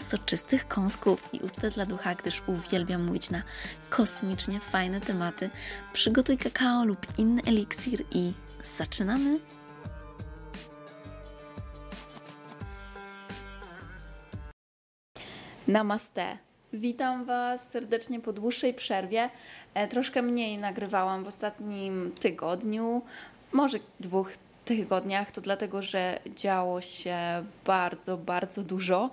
soczystych kąsków i ucztę dla ducha, gdyż uwielbiam mówić na kosmicznie fajne tematy. Przygotuj kakao lub inny eliksir i zaczynamy! Namaste. Witam Was serdecznie po dłuższej przerwie. E, troszkę mniej nagrywałam w ostatnim tygodniu, może dwóch tygodniach. To dlatego, że działo się bardzo, bardzo dużo.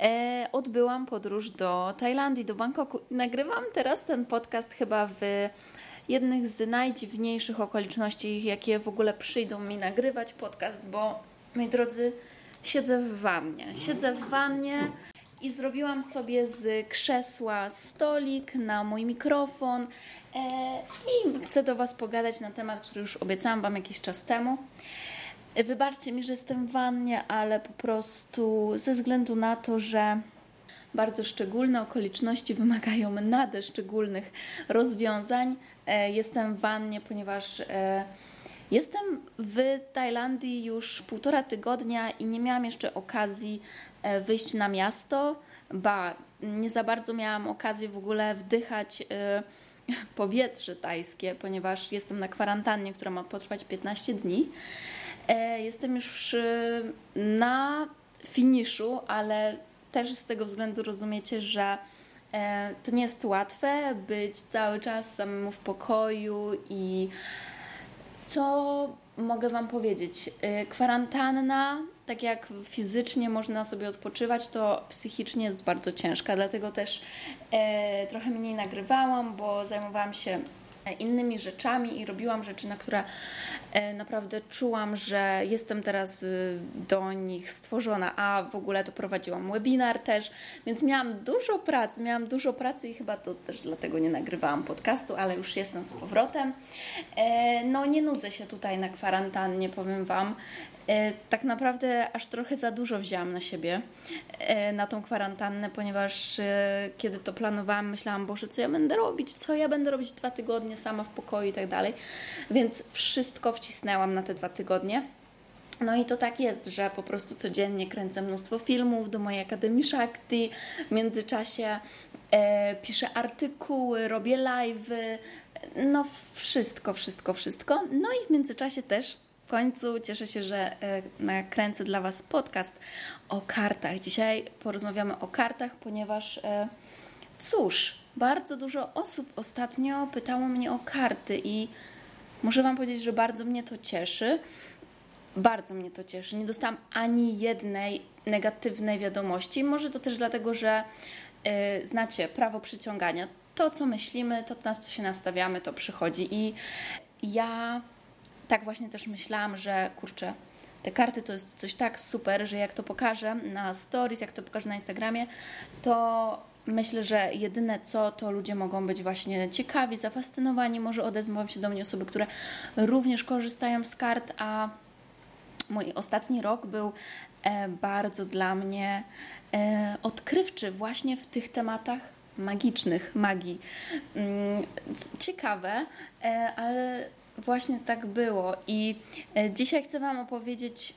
E, odbyłam podróż do Tajlandii, do Bangkoku. Nagrywam teraz ten podcast chyba w jednych z najdziwniejszych okoliczności, jakie w ogóle przyjdą mi nagrywać podcast, bo moi drodzy, siedzę w wannie. Siedzę w wannie i zrobiłam sobie z krzesła stolik na mój mikrofon e, i chcę do Was pogadać na temat, który już obiecałam Wam jakiś czas temu. Wybaczcie mi, że jestem w wannie, ale po prostu ze względu na to, że bardzo szczególne okoliczności wymagają nader szczególnych rozwiązań. E, jestem w wannie, ponieważ e, jestem w Tajlandii już półtora tygodnia i nie miałam jeszcze okazji e, wyjść na miasto, ba, nie za bardzo miałam okazję w ogóle wdychać powietrze tajskie, ponieważ jestem na kwarantannie, która ma potrwać 15 dni. E, jestem już na finiszu, ale też z tego względu rozumiecie, że e, to nie jest łatwe być cały czas samemu w pokoju i co mogę Wam powiedzieć? E, kwarantanna, tak jak fizycznie można sobie odpoczywać, to psychicznie jest bardzo ciężka, dlatego też trochę mniej nagrywałam, bo zajmowałam się innymi rzeczami i robiłam rzeczy, na które e, naprawdę czułam, że jestem teraz y, do nich stworzona, a w ogóle to prowadziłam webinar też, więc miałam dużo pracy, miałam dużo pracy i chyba to też dlatego nie nagrywałam podcastu, ale już jestem z powrotem. E, no nie nudzę się tutaj na kwarantannie, powiem Wam. E, tak naprawdę aż trochę za dużo wzięłam na siebie, e, na tą kwarantannę, ponieważ e, kiedy to planowałam, myślałam, Boże, co ja będę robić, co ja będę robić dwa tygodnie sama w pokoju i tak dalej. Więc wszystko wcisnęłam na te dwa tygodnie. No i to tak jest, że po prostu codziennie kręcę mnóstwo filmów do mojej Akademii Shakti, w międzyczasie e, piszę artykuły, robię live'y, no wszystko, wszystko, wszystko. No i w międzyczasie też końcu cieszę się, że e, nakręcę dla Was podcast o kartach. Dzisiaj porozmawiamy o kartach, ponieważ e, cóż, bardzo dużo osób ostatnio pytało mnie o karty i muszę Wam powiedzieć, że bardzo mnie to cieszy. Bardzo mnie to cieszy. Nie dostałam ani jednej negatywnej wiadomości. Może to też dlatego, że yy, znacie prawo przyciągania. To, co myślimy, to, na co się nastawiamy, to przychodzi. I ja tak właśnie też myślałam, że kurczę, te karty to jest coś tak super, że jak to pokażę na stories, jak to pokażę na Instagramie, to myślę, że jedyne co, to ludzie mogą być właśnie ciekawi, zafascynowani, może odezwą się do mnie osoby, które również korzystają z kart, a mój ostatni rok był e, bardzo dla mnie e, odkrywczy właśnie w tych tematach magicznych, magii. Mm, ciekawe, e, ale Właśnie tak było. I e, dzisiaj chcę Wam opowiedzieć,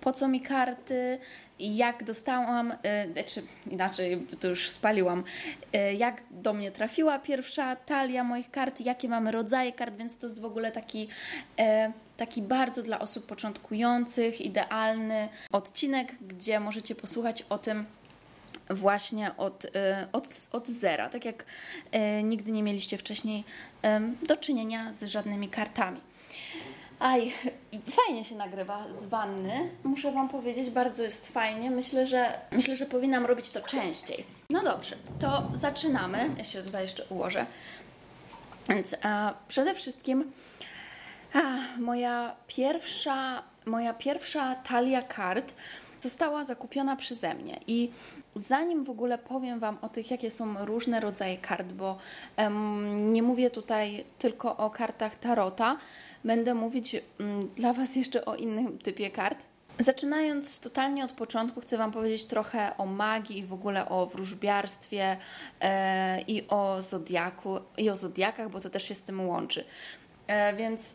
po co mi karty, jak dostałam, e, czy inaczej, to już spaliłam, e, jak do mnie trafiła pierwsza talia moich kart, jakie mamy rodzaje kart, więc to jest w ogóle taki, taki bardzo dla osób początkujących, idealny odcinek, gdzie możecie posłuchać o tym, właśnie od, y, od, od zera, tak jak y, nigdy nie mieliście wcześniej do czynienia z żadnymi kartami. Aj, fajnie się nagrywa z wanny. Muszę Wam powiedzieć, bardzo jest fajnie. Myślę, że myślę, że powinnam robić to częściej. No dobrze, to zaczynamy. Ja się tutaj jeszcze ułożę. Więc a, przede wszystkim a, moja pierwsza, moja pierwsza talia kart została zakupiona przeze mnie. I zanim w ogóle powiem Wam o tych, jakie są różne rodzaje kart, bo um, nie mówię tutaj tylko o kartach Tarota, będę mówić um, dla Was jeszcze o innym typie kart. Zaczynając totalnie od początku, chcę Wam powiedzieć trochę o magii i w ogóle o wróżbiarstwie e, i o zodiaku, i o zodiakach, bo to też się z tym łączy. E, więc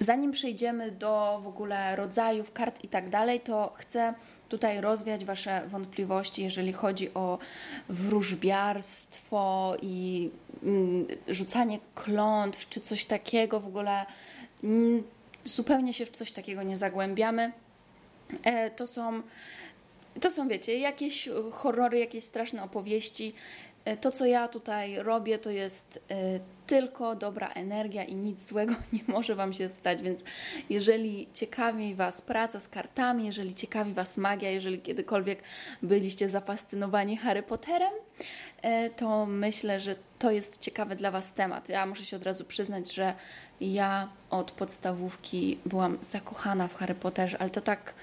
zanim przejdziemy do w ogóle rodzajów kart i tak dalej, to chcę tutaj rozwiać Wasze wątpliwości, jeżeli chodzi o wróżbiarstwo i mm, rzucanie klątw, czy coś takiego w ogóle. Mm, zupełnie się w coś takiego nie zagłębiamy. E, to są, to są, wiecie, jakieś horrory, jakieś straszne opowieści. E, to, co ja tutaj robię, to jest e, tylko dobra energia i nic złego nie może Wam się stać. Więc jeżeli ciekawi Was praca z kartami, jeżeli ciekawi Was magia, jeżeli kiedykolwiek byliście zafascynowani Harry Potterem, to myślę, że to jest ciekawy dla Was temat. Ja muszę się od razu przyznać, że ja od podstawówki byłam zakochana w Harry Potterze, ale to tak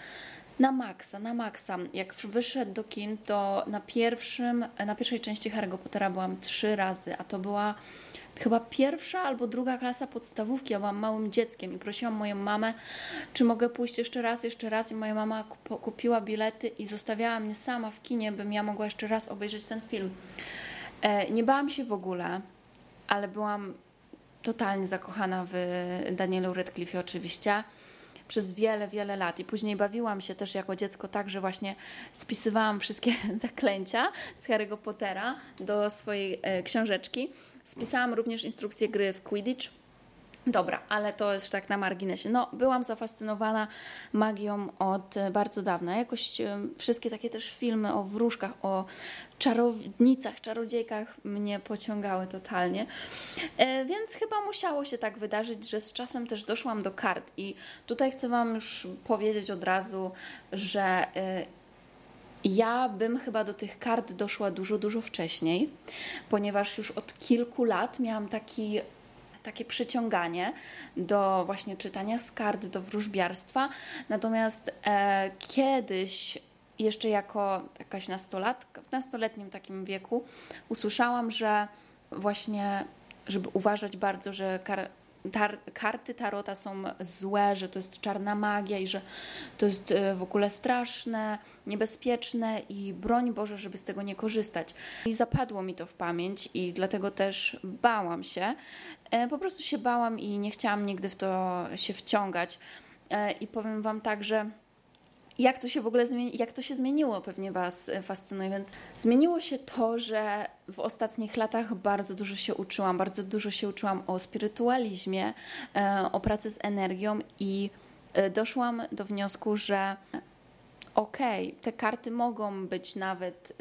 na maksa, na maksa. Jak wyszedł do kin, to na pierwszym, na pierwszej części Harry'ego Pottera byłam trzy razy, a to była chyba pierwsza albo druga klasa podstawówki. Ja byłam małym dzieckiem i prosiłam moją mamę, czy mogę pójść jeszcze raz, jeszcze raz. I moja mama kupiła bilety i zostawiała mnie sama w kinie, bym ja mogła jeszcze raz obejrzeć ten film. E, nie bałam się w ogóle, ale byłam totalnie zakochana w Danielu Radcliffe oczywiście przez wiele, wiele lat. I później bawiłam się też jako dziecko tak, że właśnie spisywałam wszystkie zaklęcia z Harry'ego Pottera do swojej e, książeczki. Spisałam również instrukcję gry w Quidditch Dobra, ale to jest tak na marginesie. No, byłam zafascynowana magią od e, bardzo dawna. Jakoś e, wszystkie takie też filmy o wróżkach, o czarownicach, czarodziejkach mnie pociągały totalnie. E, więc chyba musiało się tak wydarzyć, że z czasem też doszłam do kart. I tutaj chcę Wam już powiedzieć od razu, że ja bym chyba do tych kart doszła dużo, dużo wcześniej, ponieważ już od kilku lat miałam taki takie przyciąganie do właśnie czytania z kart, do wróżbiarstwa. Natomiast e, kiedyś jeszcze jako jakaś nastolatka, w nastoletnim takim wieku usłyszałam, że właśnie, żeby uważać bardzo, że kar tar karty tarota są złe, że to jest czarna magia i że to jest e, w ogóle straszne, niebezpieczne i broń Boże, żeby z tego nie korzystać. I zapadło mi to w pamięć i dlatego też bałam się. E, po prostu się bałam i nie chciałam nigdy w to się wciągać. E, I powiem Wam tak, że jak to się w ogóle jak to się zmieniło, pewnie Was e, fascynuje. Więc zmieniło się to, że w ostatnich latach bardzo dużo się uczyłam, bardzo dużo się uczyłam o spirytualizmie, o pracy z energią i doszłam do wniosku, że okej, okay, te karty mogą być nawet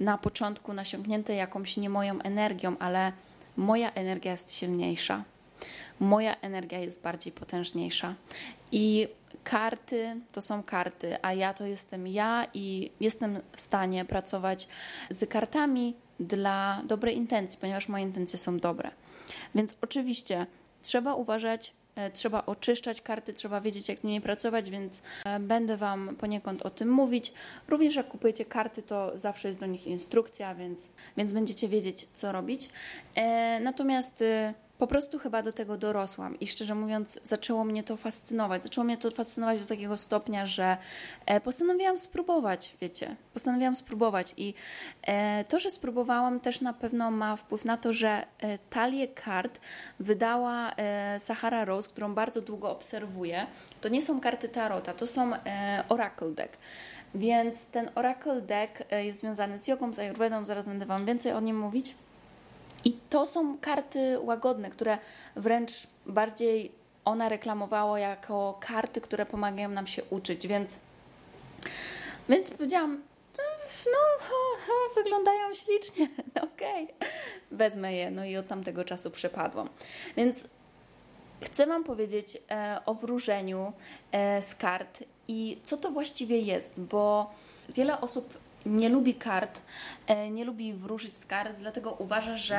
na początku nasiągnięte jakąś nie moją energią, ale moja energia jest silniejsza moja energia jest bardziej potężniejsza. I karty to są karty, a ja to jestem ja i jestem w stanie pracować z kartami dla dobrej intencji, ponieważ moje intencje są dobre. Więc oczywiście trzeba uważać, trzeba oczyszczać karty, trzeba wiedzieć, jak z nimi pracować, więc e, będę Wam poniekąd o tym mówić. Również jak kupujecie karty, to zawsze jest do nich instrukcja, więc, więc będziecie wiedzieć, co robić. E, natomiast po prostu chyba do tego dorosłam i szczerze mówiąc, zaczęło mnie to fascynować. Zaczęło mnie to fascynować do takiego stopnia, że e, postanowiłam spróbować, wiecie, postanowiłam spróbować i e, to, że spróbowałam, też na pewno ma wpływ na to, że e, talię kart wydała Sahara Rose, którą bardzo długo obserwuję. To nie są karty Tarota, to są Oracle Deck. Więc ten Oracle Deck jest związany z jogą, z ayurvedą, zaraz będę Wam więcej o nim mówić. I to są karty łagodne, które wręcz bardziej ona reklamowała jako karty, które pomagają nam się uczyć, więc, więc powiedziałam, no, wyglądają ślicznie, okej, okay. wezmę je, no i od tamtego czasu przepadłam. Więc chcę Wam powiedzieć e, o wróżeniu e, z kart i co to właściwie jest, bo wiele osób nie lubi kart, e, nie lubi wróżyć z kart, dlatego uważa, że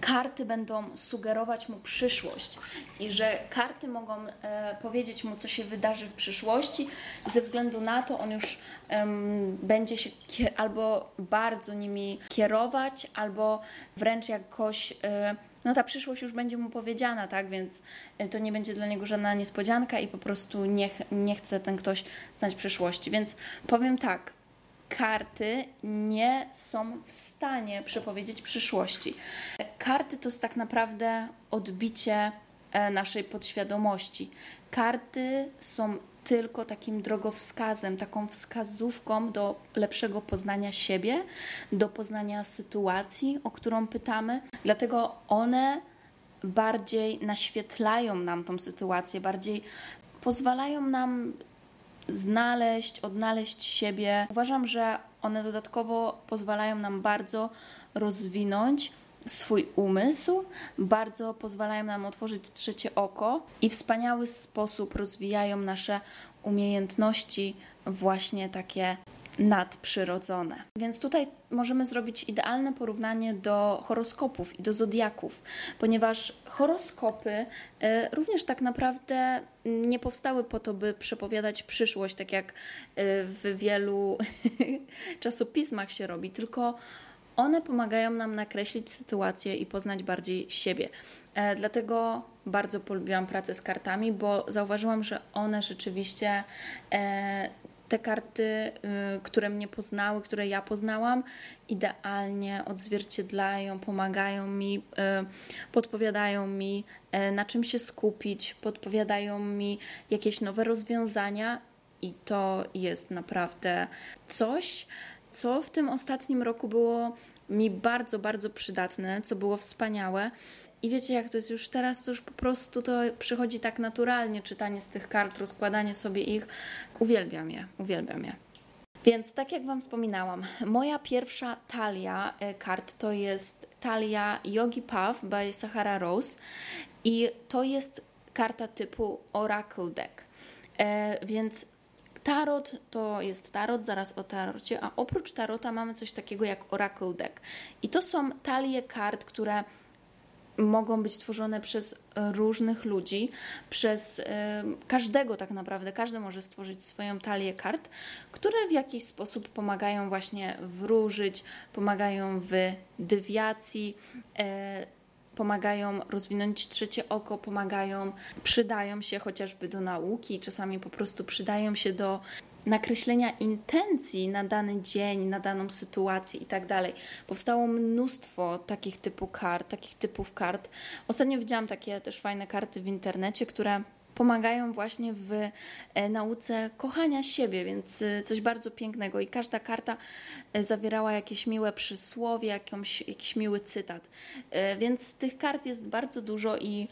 karty będą sugerować mu przyszłość i że karty mogą e, powiedzieć mu, co się wydarzy w przyszłości. Ze względu na to on już będzie się albo bardzo nimi kierować, albo wręcz jakoś. E, no ta przyszłość już będzie mu powiedziana, tak? Więc to nie będzie dla niego żadna niespodzianka i po prostu nie, nie chce ten ktoś znać przyszłości. Więc powiem tak, karty nie są w stanie przepowiedzieć przyszłości. Karty to jest tak naprawdę odbicie e, naszej podświadomości. Karty są tylko takim drogowskazem, taką wskazówką do lepszego poznania siebie, do poznania sytuacji, o którą pytamy. Dlatego one bardziej naświetlają nam tą sytuację, bardziej pozwalają nam znaleźć, odnaleźć siebie. Uważam, że one dodatkowo pozwalają nam bardzo rozwinąć swój umysł, bardzo pozwalają nam otworzyć trzecie oko i w wspaniały sposób rozwijają nasze umiejętności, właśnie takie nadprzyrodzone. Więc tutaj możemy zrobić idealne porównanie do horoskopów i do zodiaków, ponieważ horoskopy y, również tak naprawdę nie powstały po to, by przepowiadać przyszłość, tak jak y, w wielu czasopismach się robi, tylko one pomagają nam nakreślić sytuację i poznać bardziej siebie. E, dlatego bardzo polubiłam pracę z kartami, bo zauważyłam, że one rzeczywiście e, te karty, y, które mnie poznały, które ja poznałam, idealnie odzwierciedlają, pomagają mi, y, podpowiadają mi, y, na czym się skupić, podpowiadają mi jakieś nowe rozwiązania, i to jest naprawdę coś, co w tym ostatnim roku było mi bardzo, bardzo przydatne, co było wspaniałe. I wiecie, jak to jest już teraz, to już po prostu to przychodzi tak naturalnie, czytanie z tych kart, rozkładanie sobie ich. Uwielbiam je, uwielbiam je. Więc tak jak Wam wspominałam, moja pierwsza talia e, kart to jest talia Yogi Path by Sahara Rose i to jest karta typu Oracle Deck. E, więc Tarot to jest tarot, zaraz o tarocie, a oprócz tarota mamy coś takiego jak Oracle Deck. I to są talie kart, które mogą być tworzone przez różnych ludzi, przez y, każdego tak naprawdę. Każdy może stworzyć swoją talię kart, które w jakiś sposób pomagają właśnie wróżyć, pomagają w dewiacji. Y, pomagają rozwinąć trzecie oko, pomagają, przydają się chociażby do nauki, czasami po prostu przydają się do nakreślenia intencji na dany dzień, na daną sytuację i tak dalej. Powstało mnóstwo takich typu kart, takich typów kart. Ostatnio widziałam takie też fajne karty w internecie, które pomagają właśnie w e, nauce kochania siebie, więc e, coś bardzo pięknego. I każda karta e, zawierała jakieś miłe przysłowie, jakąś, jakiś miły cytat. Więc tych kart jest bardzo dużo i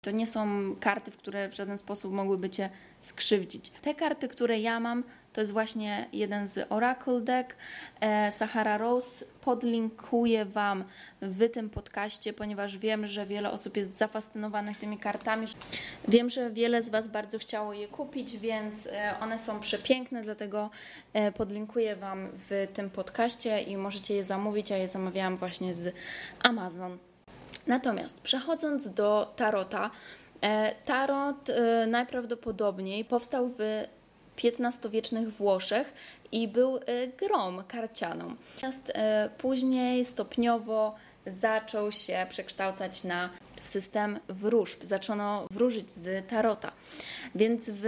to nie są karty, w które w żaden sposób mogłyby cię skrzywdzić. Te karty, które ja mam, to jest właśnie jeden z Oracle Deck. E, Sahara Rose podlinkuję Wam w tym podcaście, ponieważ wiem, że wiele osób jest zafascynowanych tymi kartami. Wiem, że wiele z Was bardzo chciało je kupić, więc e, one są przepiękne, dlatego e, podlinkuję Wam w tym podcaście i możecie je zamówić. Ja je zamawiałam właśnie z Amazon. Natomiast przechodząc do tarota, tarot najprawdopodobniej powstał w XV-wiecznych Włoszech i był e, grom karcianą. Natomiast e, później stopniowo zaczął się przekształcać na system wróżb. Zaczęto wróżyć z tarota. Więc w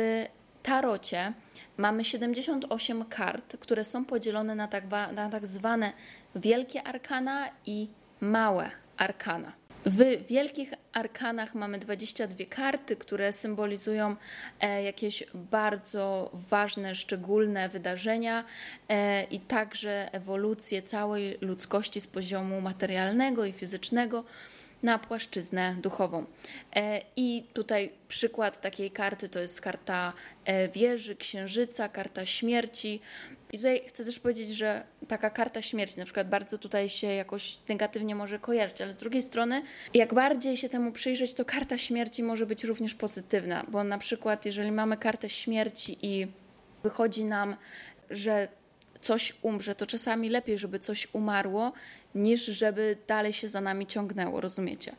tarocie mamy 78 kart, które są podzielone na tak, na tak zwane wielkie arkana i małe arkana. W wielkich arkanach mamy 22 karty, które symbolizują e, jakieś bardzo ważne, szczególne wydarzenia e, i także ewolucję całej ludzkości z poziomu materialnego i fizycznego na płaszczyznę duchową. E, I tutaj przykład takiej karty to jest karta wieży, księżyca, karta śmierci, i tutaj chcę też powiedzieć, że taka karta śmierci na przykład bardzo tutaj się jakoś negatywnie może kojarzyć, ale z drugiej strony, jak bardziej się temu przyjrzeć, to karta śmierci może być również pozytywna, bo na przykład jeżeli mamy kartę śmierci i wychodzi nam, że coś umrze, to czasami lepiej, żeby coś umarło, niż żeby dalej się za nami ciągnęło, rozumiecie?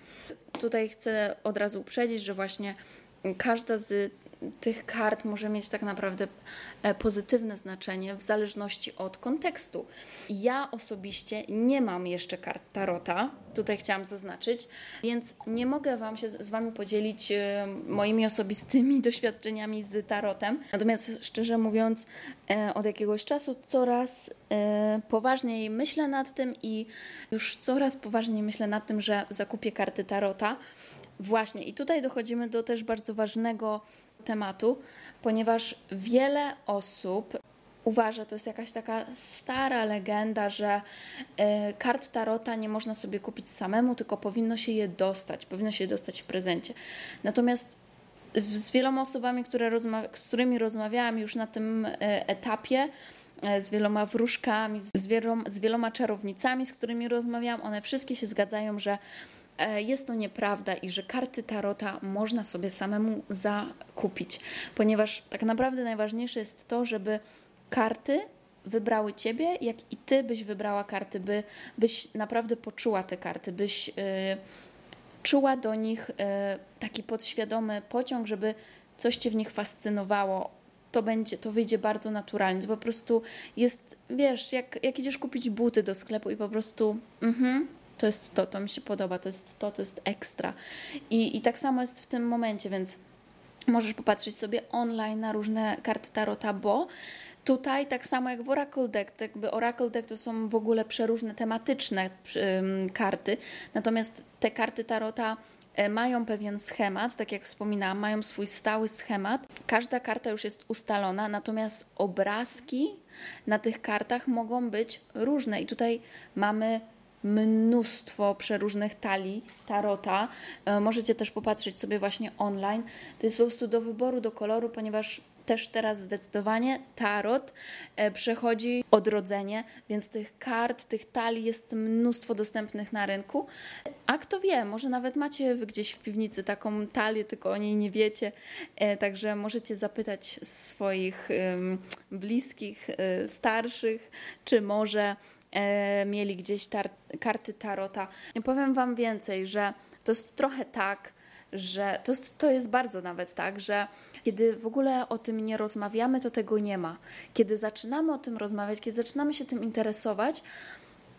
Tutaj chcę od razu uprzedzić, że właśnie każda z tych kart może mieć tak naprawdę e, pozytywne znaczenie w zależności od kontekstu. Ja osobiście nie mam jeszcze kart Tarota, tutaj chciałam zaznaczyć, więc nie mogę Wam się z Wami podzielić e, moimi osobistymi doświadczeniami z Tarotem. Natomiast szczerze mówiąc, e, od jakiegoś czasu coraz poważniej myślę nad tym i już coraz poważniej myślę nad tym, że zakupię karty Tarota. Właśnie, i tutaj dochodzimy do też bardzo ważnego tematu, ponieważ wiele osób uważa, to jest jakaś taka stara legenda, że y, kart tarota nie można sobie kupić samemu, tylko powinno się je dostać, powinno się je dostać w prezencie. Natomiast z wieloma osobami, które z którymi rozmawiałam już na tym y, etapie, y, z wieloma wróżkami, z wieloma, z wieloma czarownicami, z którymi rozmawiałam, one wszystkie się zgadzają, że jest to nieprawda i że karty tarota można sobie samemu zakupić, ponieważ tak naprawdę najważniejsze jest to, żeby karty wybrały ciebie, jak i ty byś wybrała karty, by, byś naprawdę poczuła te karty, byś y, czuła do nich y, taki podświadomy pociąg, żeby coś cię w nich fascynowało. To będzie, to wyjdzie bardzo naturalnie. To po prostu jest, wiesz, jak, jak idziesz kupić buty do sklepu i po prostu, mhm, to jest to, to mi się podoba, to jest to, to jest ekstra. I, i tak samo jest w tym momencie, więc możesz popatrzeć sobie online na różne karty Tarota, bo Tutaj tak samo jak w Oracle Deck, jakby Oracle Deck to są w ogóle przeróżne tematyczne karty, natomiast te karty Tarota e, mają pewien schemat, tak jak wspominałam, mają swój stały schemat. Każda karta już jest ustalona, natomiast obrazki na tych kartach mogą być różne i tutaj mamy mnóstwo przeróżnych talii tarota. E, możecie też popatrzeć sobie właśnie online. To jest po prostu do wyboru, do koloru, ponieważ też teraz zdecydowanie tarot e, przechodzi odrodzenie, więc tych kart, tych talii jest mnóstwo dostępnych na rynku. A kto wie, może nawet macie wy gdzieś w piwnicy taką talię, tylko o niej nie wiecie, e, także możecie zapytać swoich bliskich, starszych, czy może mieli gdzieś tar karty tarota. I powiem Wam więcej, że to jest trochę tak, że to jest, to jest bardzo nawet tak, że kiedy w ogóle o tym nie rozmawiamy, to tego nie ma. Kiedy zaczynamy o tym rozmawiać, kiedy zaczynamy się tym interesować,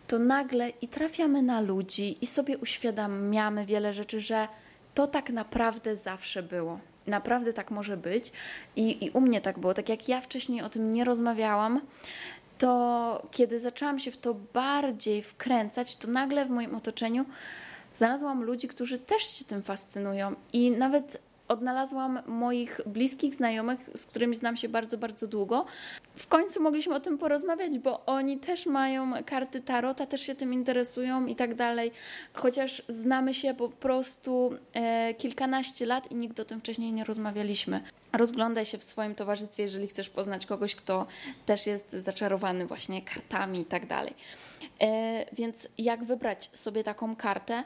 to nagle i trafiamy na ludzi i sobie uświadamiamy wiele rzeczy, że to tak naprawdę zawsze było. Naprawdę tak może być. I, I u mnie tak było. Tak jak ja wcześniej o tym nie rozmawiałam, to kiedy zaczęłam się w to bardziej wkręcać, to nagle w moim otoczeniu znalazłam ludzi, którzy też się tym fascynują i nawet odnalazłam moich bliskich znajomych, z którymi znam się bardzo, bardzo długo. W końcu mogliśmy o tym porozmawiać, bo oni też mają karty tarota, też się tym interesują i tak dalej. Chociaż znamy się po prostu e, kilkanaście lat i nigdy o tym wcześniej nie rozmawialiśmy. Rozglądaj się w swoim towarzystwie, jeżeli chcesz poznać kogoś, kto też jest zaczarowany właśnie kartami i tak dalej. E, więc jak wybrać sobie taką kartę?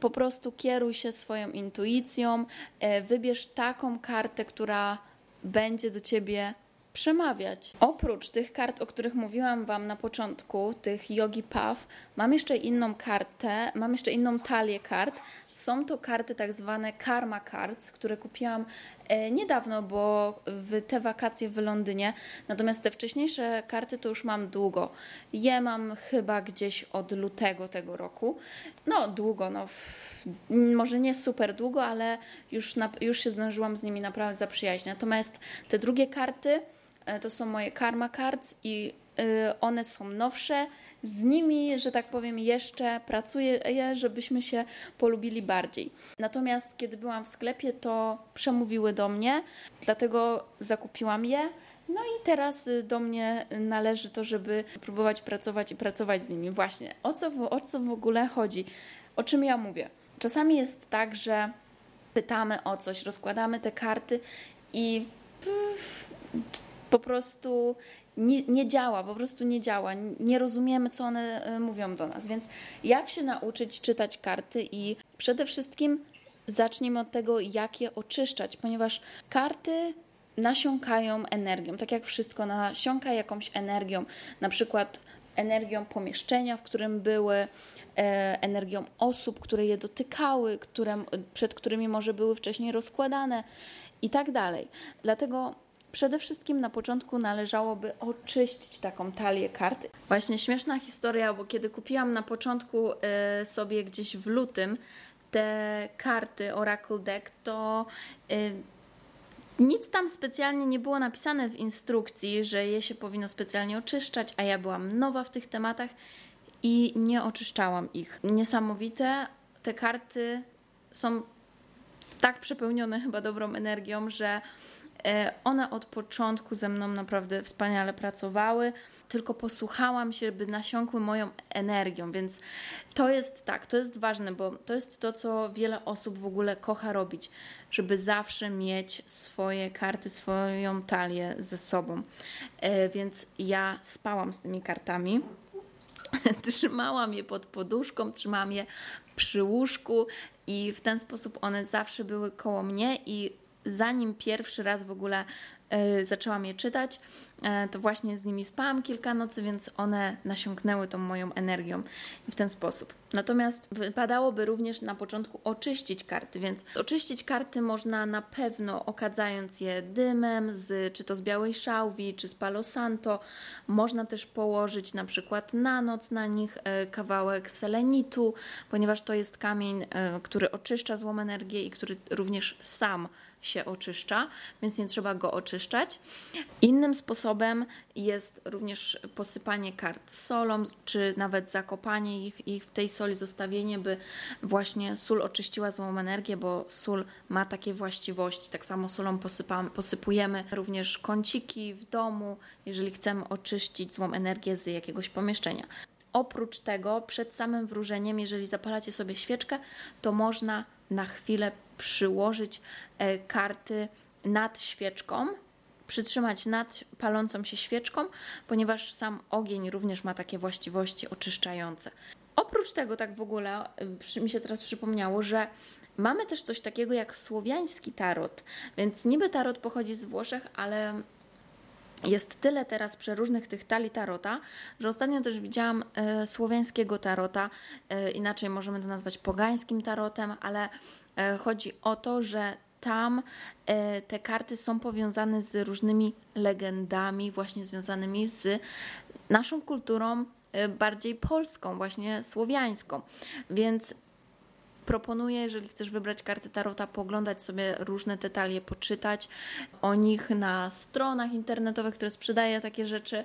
Po prostu kieruj się swoją intuicją, e, wybierz taką kartę, która będzie do ciebie przemawiać. Oprócz tych kart, o których mówiłam Wam na początku, tych Yogi Path, mam jeszcze inną kartę, mam jeszcze inną talię kart. Są to karty tak zwane Karma Cards, które kupiłam niedawno, bo w te wakacje w Londynie. Natomiast te wcześniejsze karty to już mam długo. Je mam chyba gdzieś od lutego tego roku. No, długo, no. Może nie super długo, ale już, na, już się zdążyłam z nimi naprawdę zaprzyjaźnić. Natomiast te drugie karty E, to są moje Karma Cards i e, one są nowsze. Z nimi, że tak powiem, jeszcze pracuję, żebyśmy się polubili bardziej. Natomiast kiedy byłam w sklepie, to przemówiły do mnie, dlatego zakupiłam je. No i teraz y, do mnie należy to, żeby próbować pracować i pracować z nimi. Właśnie, o co, o co w ogóle chodzi? O czym ja mówię? Czasami jest tak, że pytamy o coś, rozkładamy te karty i po prostu nie, nie działa, po prostu nie działa. Nie rozumiemy, co one e, mówią do nas. Więc jak się nauczyć czytać karty i przede wszystkim zacznijmy od tego, jak je oczyszczać, ponieważ karty nasiąkają energią, tak jak wszystko nasiąka jakąś energią, na przykład energią pomieszczenia, w którym były, e, energią osób, które je dotykały, które, przed którymi może były wcześniej rozkładane i tak dalej. Dlatego przede wszystkim na początku należałoby oczyścić taką talię kart. Właśnie śmieszna historia, bo kiedy kupiłam na początku e, sobie gdzieś w lutym te karty Oracle Deck, to e, nic tam specjalnie nie było napisane w instrukcji, że je się powinno specjalnie oczyszczać, a ja byłam nowa w tych tematach i nie oczyszczałam ich. Niesamowite, te karty są tak przepełnione chyba dobrą energią, że one od początku ze mną naprawdę wspaniale pracowały, tylko posłuchałam się, by nasiąkły moją energią, więc to jest tak, to jest ważne, bo to jest to, co wiele osób w ogóle kocha robić, żeby zawsze mieć swoje karty, swoją talię ze sobą. E, więc ja spałam z tymi kartami. Trzymałam je pod poduszką, trzymałam je przy łóżku i w ten sposób one zawsze były koło mnie i zanim pierwszy raz w ogóle y, zaczęłam je czytać, y, to właśnie z nimi spałam kilka nocy, więc one nasiąknęły tą moją energią w ten sposób. Natomiast wypadałoby również na początku oczyścić karty, więc oczyścić karty można na pewno okadzając je dymem, z, czy to z białej szałwi, czy z palo santo. Można też położyć na przykład na noc na nich e, kawałek selenitu, ponieważ to jest kamień, e, który oczyszcza złą energię i który również sam się oczyszcza, więc nie trzeba go oczyszczać. Innym sposobem jest również posypanie kart solą, czy nawet zakopanie ich, ich w tej soli, zostawienie, by właśnie sól oczyściła złą energię, bo sól ma takie właściwości. Tak samo solą posypamy, posypujemy również kąciki w domu, jeżeli chcemy oczyścić złą energię z jakiegoś pomieszczenia. Oprócz tego, przed samym wróżeniem, jeżeli zapalacie sobie świeczkę, to można na chwilę przyłożyć e, karty nad świeczką, przytrzymać nad palącą się świeczką, ponieważ sam ogień również ma takie właściwości oczyszczające. Oprócz tego, tak w ogóle, y, mi się teraz przypomniało, że mamy też coś takiego jak słowiański tarot. Więc niby tarot pochodzi z Włoszech, ale jest tyle teraz przeróżnych tych talii tarota, że ostatnio też widziałam y, słowiańskiego tarota, y, inaczej możemy to nazwać pogańskim tarotem, ale y, chodzi o to, że tam te karty są powiązane z różnymi legendami, właśnie związanymi z naszą kulturą Y, bardziej polską, właśnie słowiańską. Więc proponuję, jeżeli chcesz wybrać karty Tarota, poglądać sobie różne detalie, poczytać o nich na stronach internetowych, które sprzedają takie rzeczy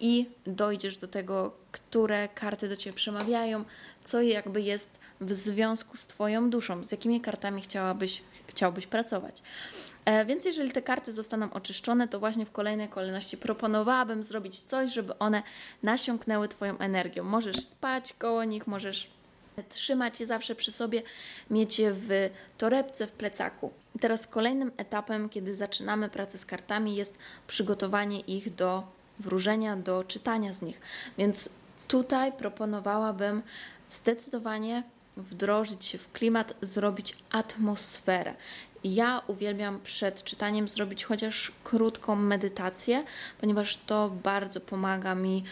i dojdziesz do tego, które karty do Ciebie przemawiają, co jakby jest w związku z Twoją duszą, z jakimi kartami chciałabyś, chciałbyś pracować. E, więc jeżeli te karty zostaną oczyszczone, to właśnie w kolejnej kolejności proponowałabym zrobić coś, żeby one nasiąknęły Twoją energią. Możesz spać koło nich, możesz trzymać je zawsze przy sobie, mieć je w torebce, w plecaku. Teraz kolejnym etapem, kiedy zaczynamy pracę z kartami, jest przygotowanie ich do wróżenia, do czytania z nich. Więc tutaj proponowałabym zdecydowanie wdrożyć się w klimat, zrobić atmosferę. Ja uwielbiam przed czytaniem zrobić chociaż krótką medytację, ponieważ to bardzo pomaga mi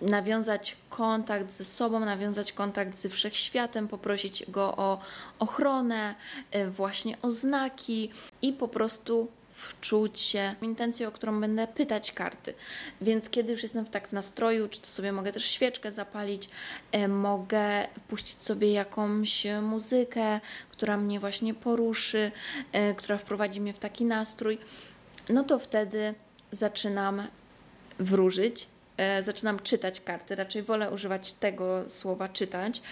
nawiązać kontakt ze sobą, nawiązać kontakt ze wszechświatem, poprosić go o ochronę, y, właśnie o znaki i po prostu wczuć się w intencję, o którą będę pytać karty. Więc kiedy już jestem w tak w nastroju, czy to sobie mogę też świeczkę zapalić, e, mogę puścić sobie jakąś muzykę, która mnie właśnie poruszy, e, która wprowadzi mnie w taki nastrój, no to wtedy zaczynam wróżyć, e, zaczynam czytać karty. Raczej wolę używać tego słowa czytać,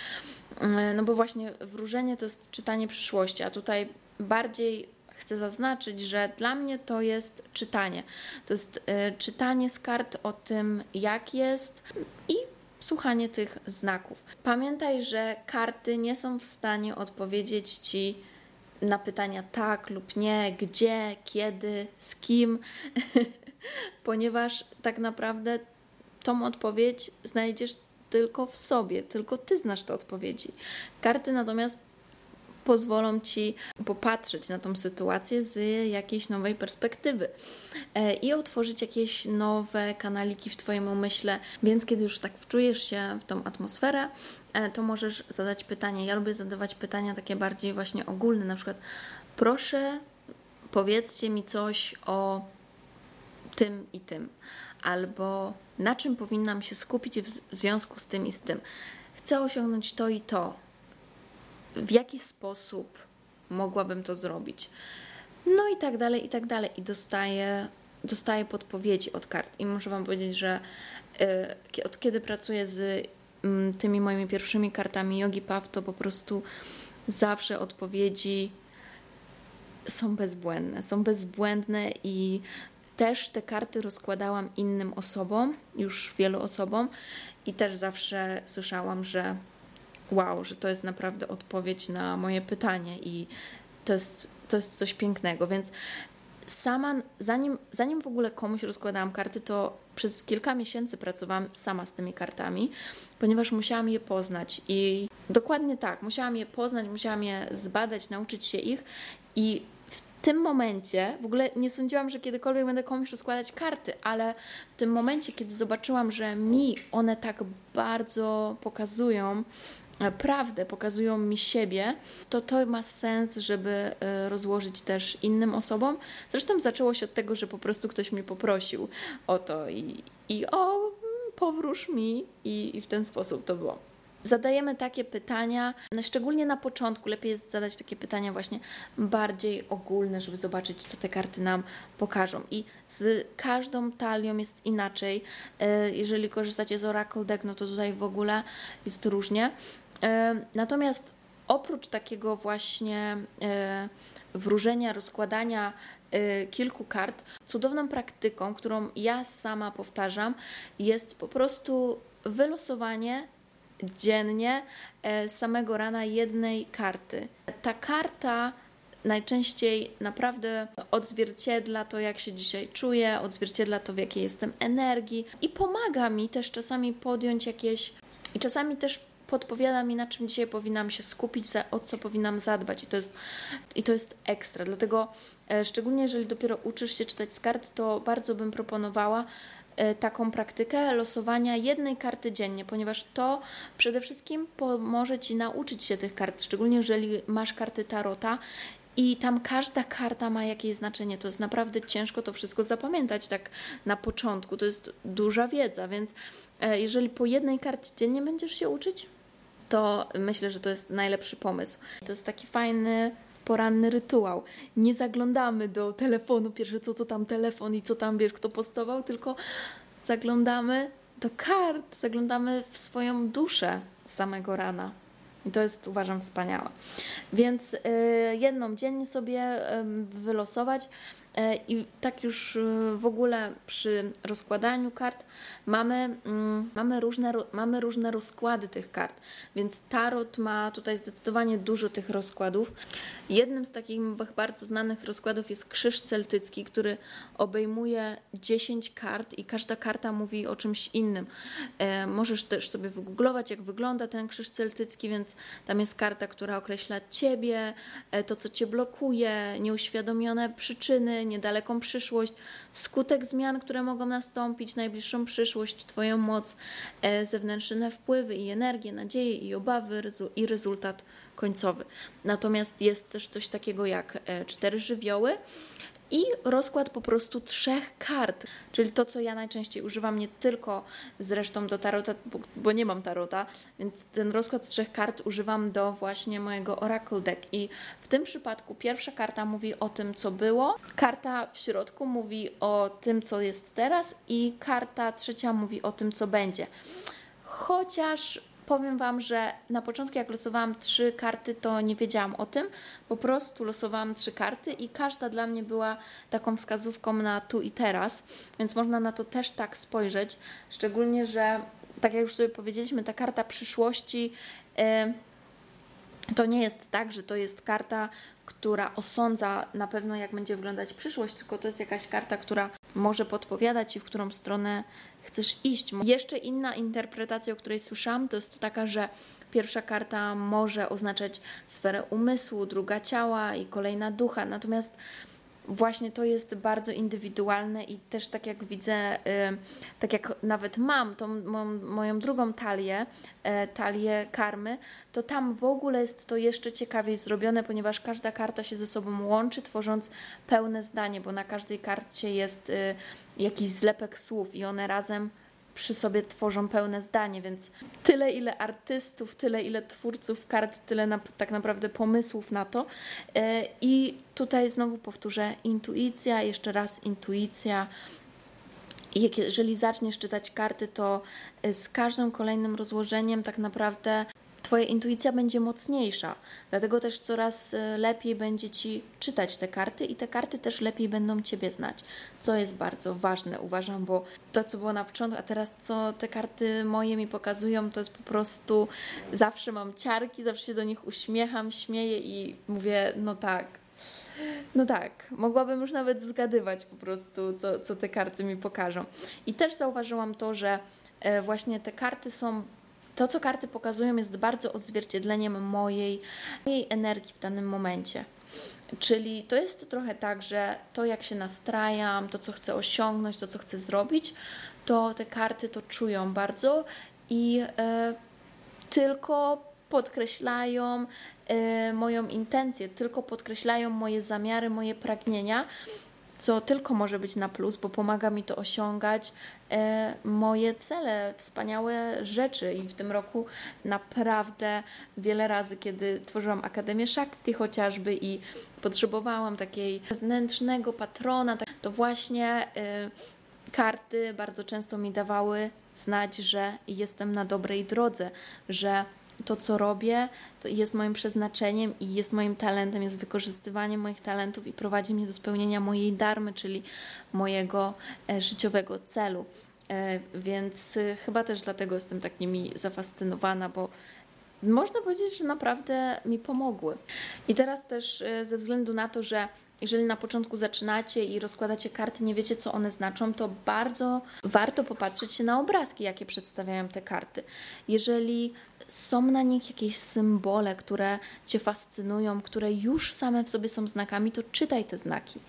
no bo właśnie wróżenie to jest czytanie przyszłości, a tutaj bardziej chcę zaznaczyć, że dla mnie to jest czytanie. To jest y, czytanie z kart o tym, jak jest i słuchanie tych znaków. Pamiętaj, że karty nie są w stanie odpowiedzieć ci na pytania tak lub nie, gdzie, kiedy, z kim, ponieważ tak naprawdę tą odpowiedź znajdziesz tylko w sobie, tylko ty znasz te odpowiedzi. Karty natomiast pozwolą ci popatrzeć na tą sytuację z jakiejś nowej perspektywy e, i otworzyć jakieś nowe kanaliki w Twoim umyśle. Więc kiedy już tak wczujesz się w tą atmosferę, e, to możesz zadać pytanie. Ja lubię zadawać pytania takie bardziej właśnie ogólne, na przykład proszę powiedzcie mi coś o tym i tym, albo na czym powinnam się skupić w związku z tym i z tym. Chcę osiągnąć to i to. W jaki sposób mogłabym to zrobić? No i tak dalej, i tak dalej. I dostaję, dostaję podpowiedzi od kart. I muszę Wam powiedzieć, że y, od kiedy pracuję z y, tymi moimi pierwszymi kartami Yogi Paw, to po prostu zawsze odpowiedzi są bezbłędne. Są bezbłędne i też te karty rozkładałam innym osobom, już wielu osobom, i też zawsze słyszałam, że wow, że to jest naprawdę odpowiedź na moje pytanie i to jest, to jest coś pięknego. Więc sama, zanim, zanim w ogóle komuś rozkładałam karty, to przez kilka miesięcy pracowałam sama z tymi kartami, ponieważ musiałam je poznać i dokładnie tak, musiałam je poznać, musiałam je zbadać, nauczyć się ich i tym momencie, w ogóle nie sądziłam, że kiedykolwiek będę komuś rozkładać karty, ale w tym momencie, kiedy zobaczyłam, że mi one tak bardzo pokazują e, prawdę, pokazują mi siebie, to to ma sens, żeby e, rozłożyć też innym osobom. Zresztą zaczęło się od tego, że po prostu ktoś mnie poprosił o to i, i o, mm, powróż mi i, i w ten sposób to było zadajemy takie pytania, szczególnie na początku lepiej jest zadać takie pytania właśnie bardziej ogólne, żeby zobaczyć, co te karty nam pokażą. I z każdą talią jest inaczej. E, jeżeli korzystacie z Oracle Deck, no to tutaj w ogóle jest różnie. E, natomiast oprócz takiego właśnie e, wróżenia, rozkładania kilku kart, cudowną praktyką, którą ja sama powtarzam, jest po prostu wylosowanie dziennie z e, samego rana jednej karty. Ta karta najczęściej naprawdę odzwierciedla to, jak się dzisiaj czuję, odzwierciedla to, w jakiej jestem energii i pomaga mi też czasami podjąć jakieś i czasami też podpowiada mi, na czym dzisiaj powinnam się skupić, o co powinnam zadbać. I to jest, i to jest ekstra. Dlatego, e, szczególnie jeżeli dopiero uczysz się czytać z kart, to bardzo bym proponowała, taką praktykę losowania jednej karty dziennie, ponieważ to przede wszystkim pomoże Ci nauczyć się tych kart, szczególnie jeżeli masz karty tarota i tam każda karta ma jakieś znaczenie. To jest naprawdę ciężko to wszystko zapamiętać tak na początku. To jest duża wiedza, więc e, jeżeli po jednej karcie dziennie będziesz się uczyć, to myślę, że to jest najlepszy pomysł. To jest taki fajny poranny rytuał. Nie zaglądamy do telefonu, pierwsze co to tam telefon i co tam wiesz, kto postował, tylko zaglądamy do kart, zaglądamy w swoją duszę z samego rana. I to jest, uważam, wspaniałe. Więc y, jedną dziennie sobie wylosować. E, I tak już e, w ogóle przy rozkładaniu kart mamy, mm, mamy, różne, mamy różne rozkłady tych kart, więc Tarot ma tutaj zdecydowanie dużo tych rozkładów. Jednym z takich bardzo znanych rozkładów jest Krzyż Celtycki, który obejmuje 10 kart i każda karta mówi o czymś innym. E, możesz też sobie wygooglować, jak wygląda ten Krzyż Celtycki, więc tam jest karta, która określa Ciebie, to co Cię blokuje, nieuświadomione przyczyny, niedaleką przyszłość, skutek zmian, które mogą nastąpić, najbliższą przyszłość, Twoją moc, e, zewnętrzne wpływy i energię, nadzieje i obawy i rezultat końcowy. Natomiast jest też coś takiego jak e, cztery żywioły, i rozkład po prostu trzech kart, czyli to, co ja najczęściej używam nie tylko zresztą do tarota, bo, bo, nie mam tarota, więc ten rozkład trzech kart używam do właśnie mojego Oracle Deck. I w tym przypadku pierwsza karta mówi o tym, co było, karta w środku mówi o tym, co jest teraz. I karta trzecia mówi o tym, co będzie. Chociaż Powiem Wam, że na początku, jak losowałam trzy karty, to nie wiedziałam o tym. Po prostu losowałam trzy karty i każda dla mnie była taką wskazówką na tu i teraz, więc można na to też tak spojrzeć. Szczególnie, że tak jak już sobie powiedzieliśmy, ta karta przyszłości. Yy, to nie jest tak, że to jest karta, która osądza na pewno, jak będzie wyglądać przyszłość, tylko to jest jakaś karta, która może podpowiadać Ci, w którą stronę chcesz iść. Jeszcze inna interpretacja, o której słyszałam, to jest taka, że pierwsza karta może oznaczać sferę umysłu, druga ciała i kolejna ducha, natomiast właśnie to jest bardzo indywidualne i też tak jak widzę, y, tak jak nawet mam tą moją drugą talię, e, talię karmy, to tam w ogóle jest to jeszcze ciekawiej zrobione, ponieważ każda karta się ze sobą łączy, tworząc pełne zdanie, bo na każdej karcie jest y, jakiś zlepek słów i one razem przy sobie tworzą pełne zdanie, więc tyle ile artystów, tyle ile twórców kart, tyle na, tak naprawdę pomysłów na to. E, I tutaj znowu powtórzę, intuicja, jeszcze raz intuicja. Jeżeli zaczniesz czytać karty, to e, z każdym kolejnym rozłożeniem tak naprawdę Twoja intuicja będzie mocniejsza. Dlatego też coraz e, lepiej będzie Ci czytać te karty i te karty też lepiej będą Ciebie znać, co jest bardzo ważne, uważam, bo to, co było na początku, a teraz co te karty moje mi pokazują, to jest po prostu zawsze mam ciarki, zawsze się do nich uśmiecham, śmieję i mówię, no tak, no tak, mogłabym już nawet zgadywać po prostu, co, co te karty mi pokażą. I też zauważyłam to, że e, właśnie te karty są to, co karty pokazują, jest bardzo odzwierciedleniem mojej, mojej energii w danym momencie. Czyli to jest trochę tak, że to jak się nastrajam, to co chcę osiągnąć, to co chcę zrobić, to te karty to czują bardzo i e, tylko podkreślają e, moją intencję, tylko podkreślają moje zamiary, moje pragnienia, co tylko może być na plus, bo pomaga mi to osiągać e, moje cele, wspaniałe rzeczy. I w tym roku naprawdę wiele razy, kiedy tworzyłam Akademię Shakti chociażby i potrzebowałam takiej wewnętrznego patrona, tak, to właśnie e, karty bardzo często mi dawały znać, że jestem na dobrej drodze, że to, co robię, to jest moim przeznaczeniem i jest moim talentem, jest wykorzystywaniem moich talentów i prowadzi mnie do spełnienia mojej darmy, czyli mojego e, życiowego celu. E, więc e, chyba też dlatego jestem tak nimi zafascynowana, bo można powiedzieć, że naprawdę mi pomogły. I teraz też ze względu na to, że jeżeli na początku zaczynacie i rozkładacie karty, nie wiecie, co one znaczą, to bardzo warto popatrzeć się na obrazki, jakie przedstawiają te karty. Jeżeli są na nich jakieś symbole, które Cię fascynują, które już same w sobie są znakami, to czytaj te znaki.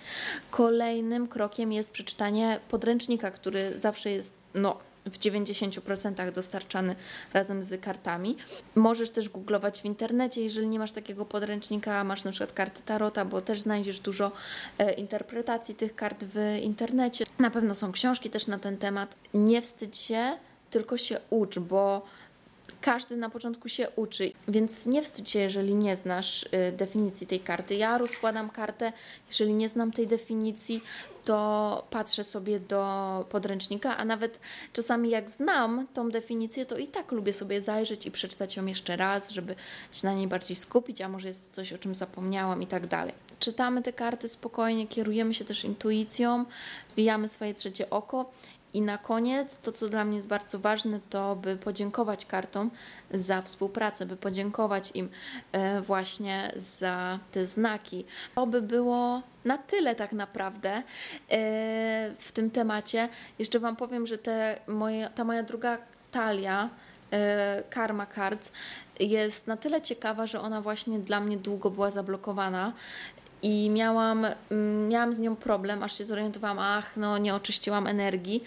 Kolejnym krokiem jest przeczytanie podręcznika, który zawsze jest, no, w 90% dostarczany razem z kartami. Możesz też googlować w internecie, jeżeli nie masz takiego podręcznika, masz na przykład karty Tarota, bo też znajdziesz dużo e, interpretacji tych kart w internecie. Na pewno są książki też na ten temat. Nie wstydź się, tylko się ucz, bo każdy na początku się uczy, więc nie wstydź się, jeżeli nie znasz y, definicji tej karty. Ja rozkładam kartę, jeżeli nie znam tej definicji, to patrzę sobie do podręcznika, a nawet czasami jak znam tą definicję, to i tak lubię sobie zajrzeć i przeczytać ją jeszcze raz, żeby się na niej bardziej skupić, a może jest coś, o czym zapomniałam i tak dalej. Czytamy te karty spokojnie, kierujemy się też intuicją, wbijamy swoje trzecie oko i na koniec, to co dla mnie jest bardzo ważne, to by podziękować kartom za współpracę, by podziękować im e, właśnie za te znaki. To by było na tyle tak naprawdę e, w tym temacie. Jeszcze Wam powiem, że te moje, ta moja druga talia, e, Karma Cards, jest na tyle ciekawa, że ona właśnie dla mnie długo była zablokowana i miałam, mm, miałam z nią problem, aż się zorientowałam, ach, no nie oczyściłam energii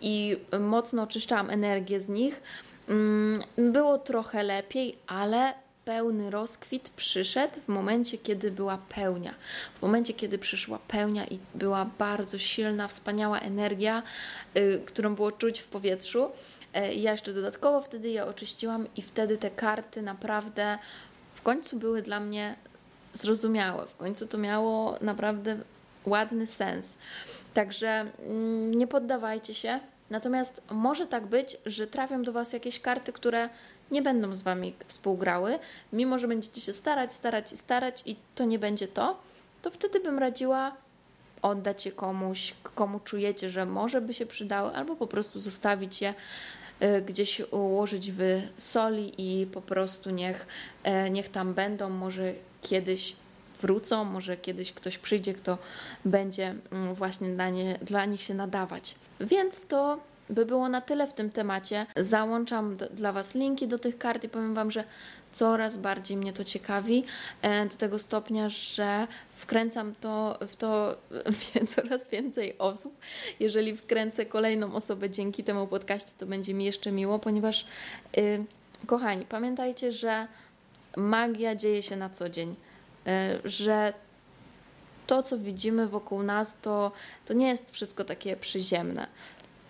i mocno oczyszczałam energię z nich. Mm, było trochę lepiej, ale pełny rozkwit przyszedł w momencie, kiedy była pełnia. W momencie, kiedy przyszła pełnia i była bardzo silna, wspaniała energia, y, którą było czuć w powietrzu. Y, ja jeszcze dodatkowo wtedy je oczyściłam i wtedy te karty naprawdę w końcu były dla mnie zrozumiałe. W końcu to miało naprawdę ładny sens. Także mm, nie poddawajcie się. Natomiast może tak być, że trafią do Was jakieś karty, które nie będą z Wami współgrały, mimo że będziecie się starać, starać i starać i to nie będzie to, to wtedy bym radziła oddać je komuś, komu czujecie, że może by się przydały, albo po prostu zostawić je y, gdzieś ułożyć w soli i po prostu niech, e, niech tam będą, może kiedyś wrócą, może kiedyś ktoś przyjdzie, kto będzie mm, właśnie dla, nie, dla nich się nadawać. Więc to by było na tyle w tym temacie. Załączam do, dla Was linki do tych kart i powiem Wam, że coraz bardziej mnie to ciekawi, e, do tego stopnia, że wkręcam to w to coraz więcej osób. Jeżeli wkręcę kolejną osobę dzięki temu podcaście, to będzie mi jeszcze miło, ponieważ yy, kochani, pamiętajcie, że magia dzieje się na co dzień, yy, że to, co widzimy wokół nas, to, to nie jest wszystko takie przyziemne.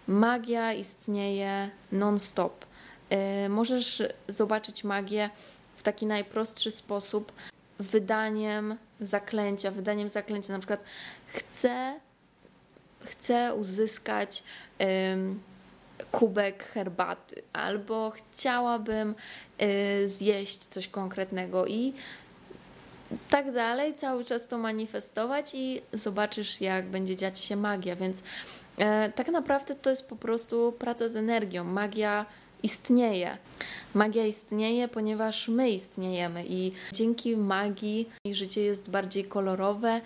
Magia istnieje non-stop. Yy, możesz zobaczyć magię w taki najprostszy sposób, wydaniem zaklęcia, wydaniem zaklęcia, na przykład chcę, chcę uzyskać kubek herbaty, albo chciałabym y, zjeść coś konkretnego i tak dalej, cały czas to manifestować i zobaczysz, jak będzie dziać się magia. Więc e, tak naprawdę to jest po prostu praca z energią. Magia istnieje. Magia istnieje, ponieważ my istniejemy i dzięki magii życie jest bardziej kolorowe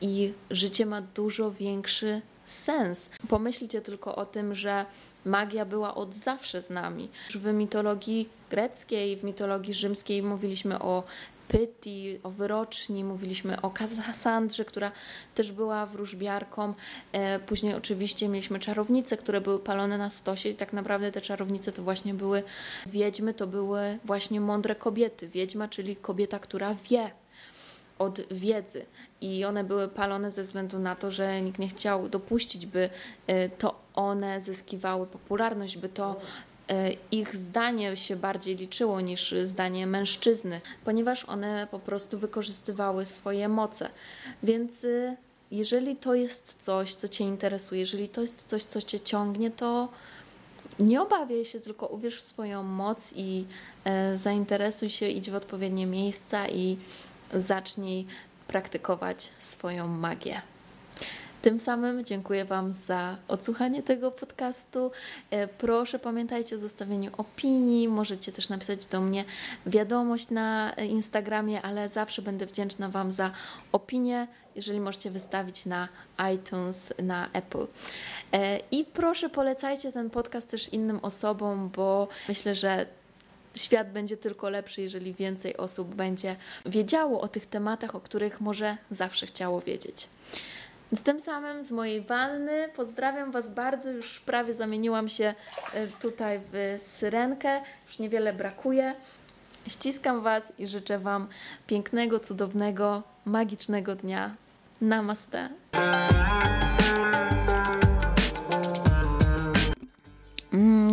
i życie ma dużo większy sens. Pomyślcie tylko o tym, że magia była od zawsze z nami. W mitologii greckiej, w mitologii rzymskiej mówiliśmy o Pythi, o wyroczni, mówiliśmy o Kassandrze, która też była wróżbiarką. E, później oczywiście mieliśmy czarownice, które były palone na stosie i tak naprawdę te czarownice to właśnie były wiedźmy, to były właśnie mądre kobiety. Wiedźma, czyli kobieta, która wie, od wiedzy i one były palone ze względu na to, że nikt nie chciał dopuścić, by e, to one zyskiwały popularność, by to E, ich zdanie się bardziej liczyło niż zdanie mężczyzny, ponieważ one po prostu wykorzystywały swoje moce. Więc y, jeżeli to jest coś, co Cię interesuje, jeżeli to jest coś, co Cię ciągnie, to nie obawiaj się, tylko uwierz w swoją moc i e, zainteresuj się, idź w odpowiednie miejsca i zacznij praktykować swoją magię. Tym samym dziękuję Wam za odsłuchanie tego podcastu. E, proszę pamiętajcie o zostawieniu opinii. Możecie też napisać do mnie wiadomość na Instagramie, ale zawsze będę wdzięczna Wam za opinię, jeżeli możecie wystawić na iTunes, na Apple. E, I proszę polecajcie ten podcast też innym osobom, bo myślę, że świat będzie tylko lepszy, jeżeli więcej osób będzie wiedziało o tych tematach, o których może zawsze chciało wiedzieć. Z tym samym z mojej wanny pozdrawiam Was bardzo. Już prawie zamieniłam się e, tutaj w syrenkę. Już niewiele brakuje. Ściskam Was i życzę Wam pięknego, cudownego, magicznego dnia. Namaste.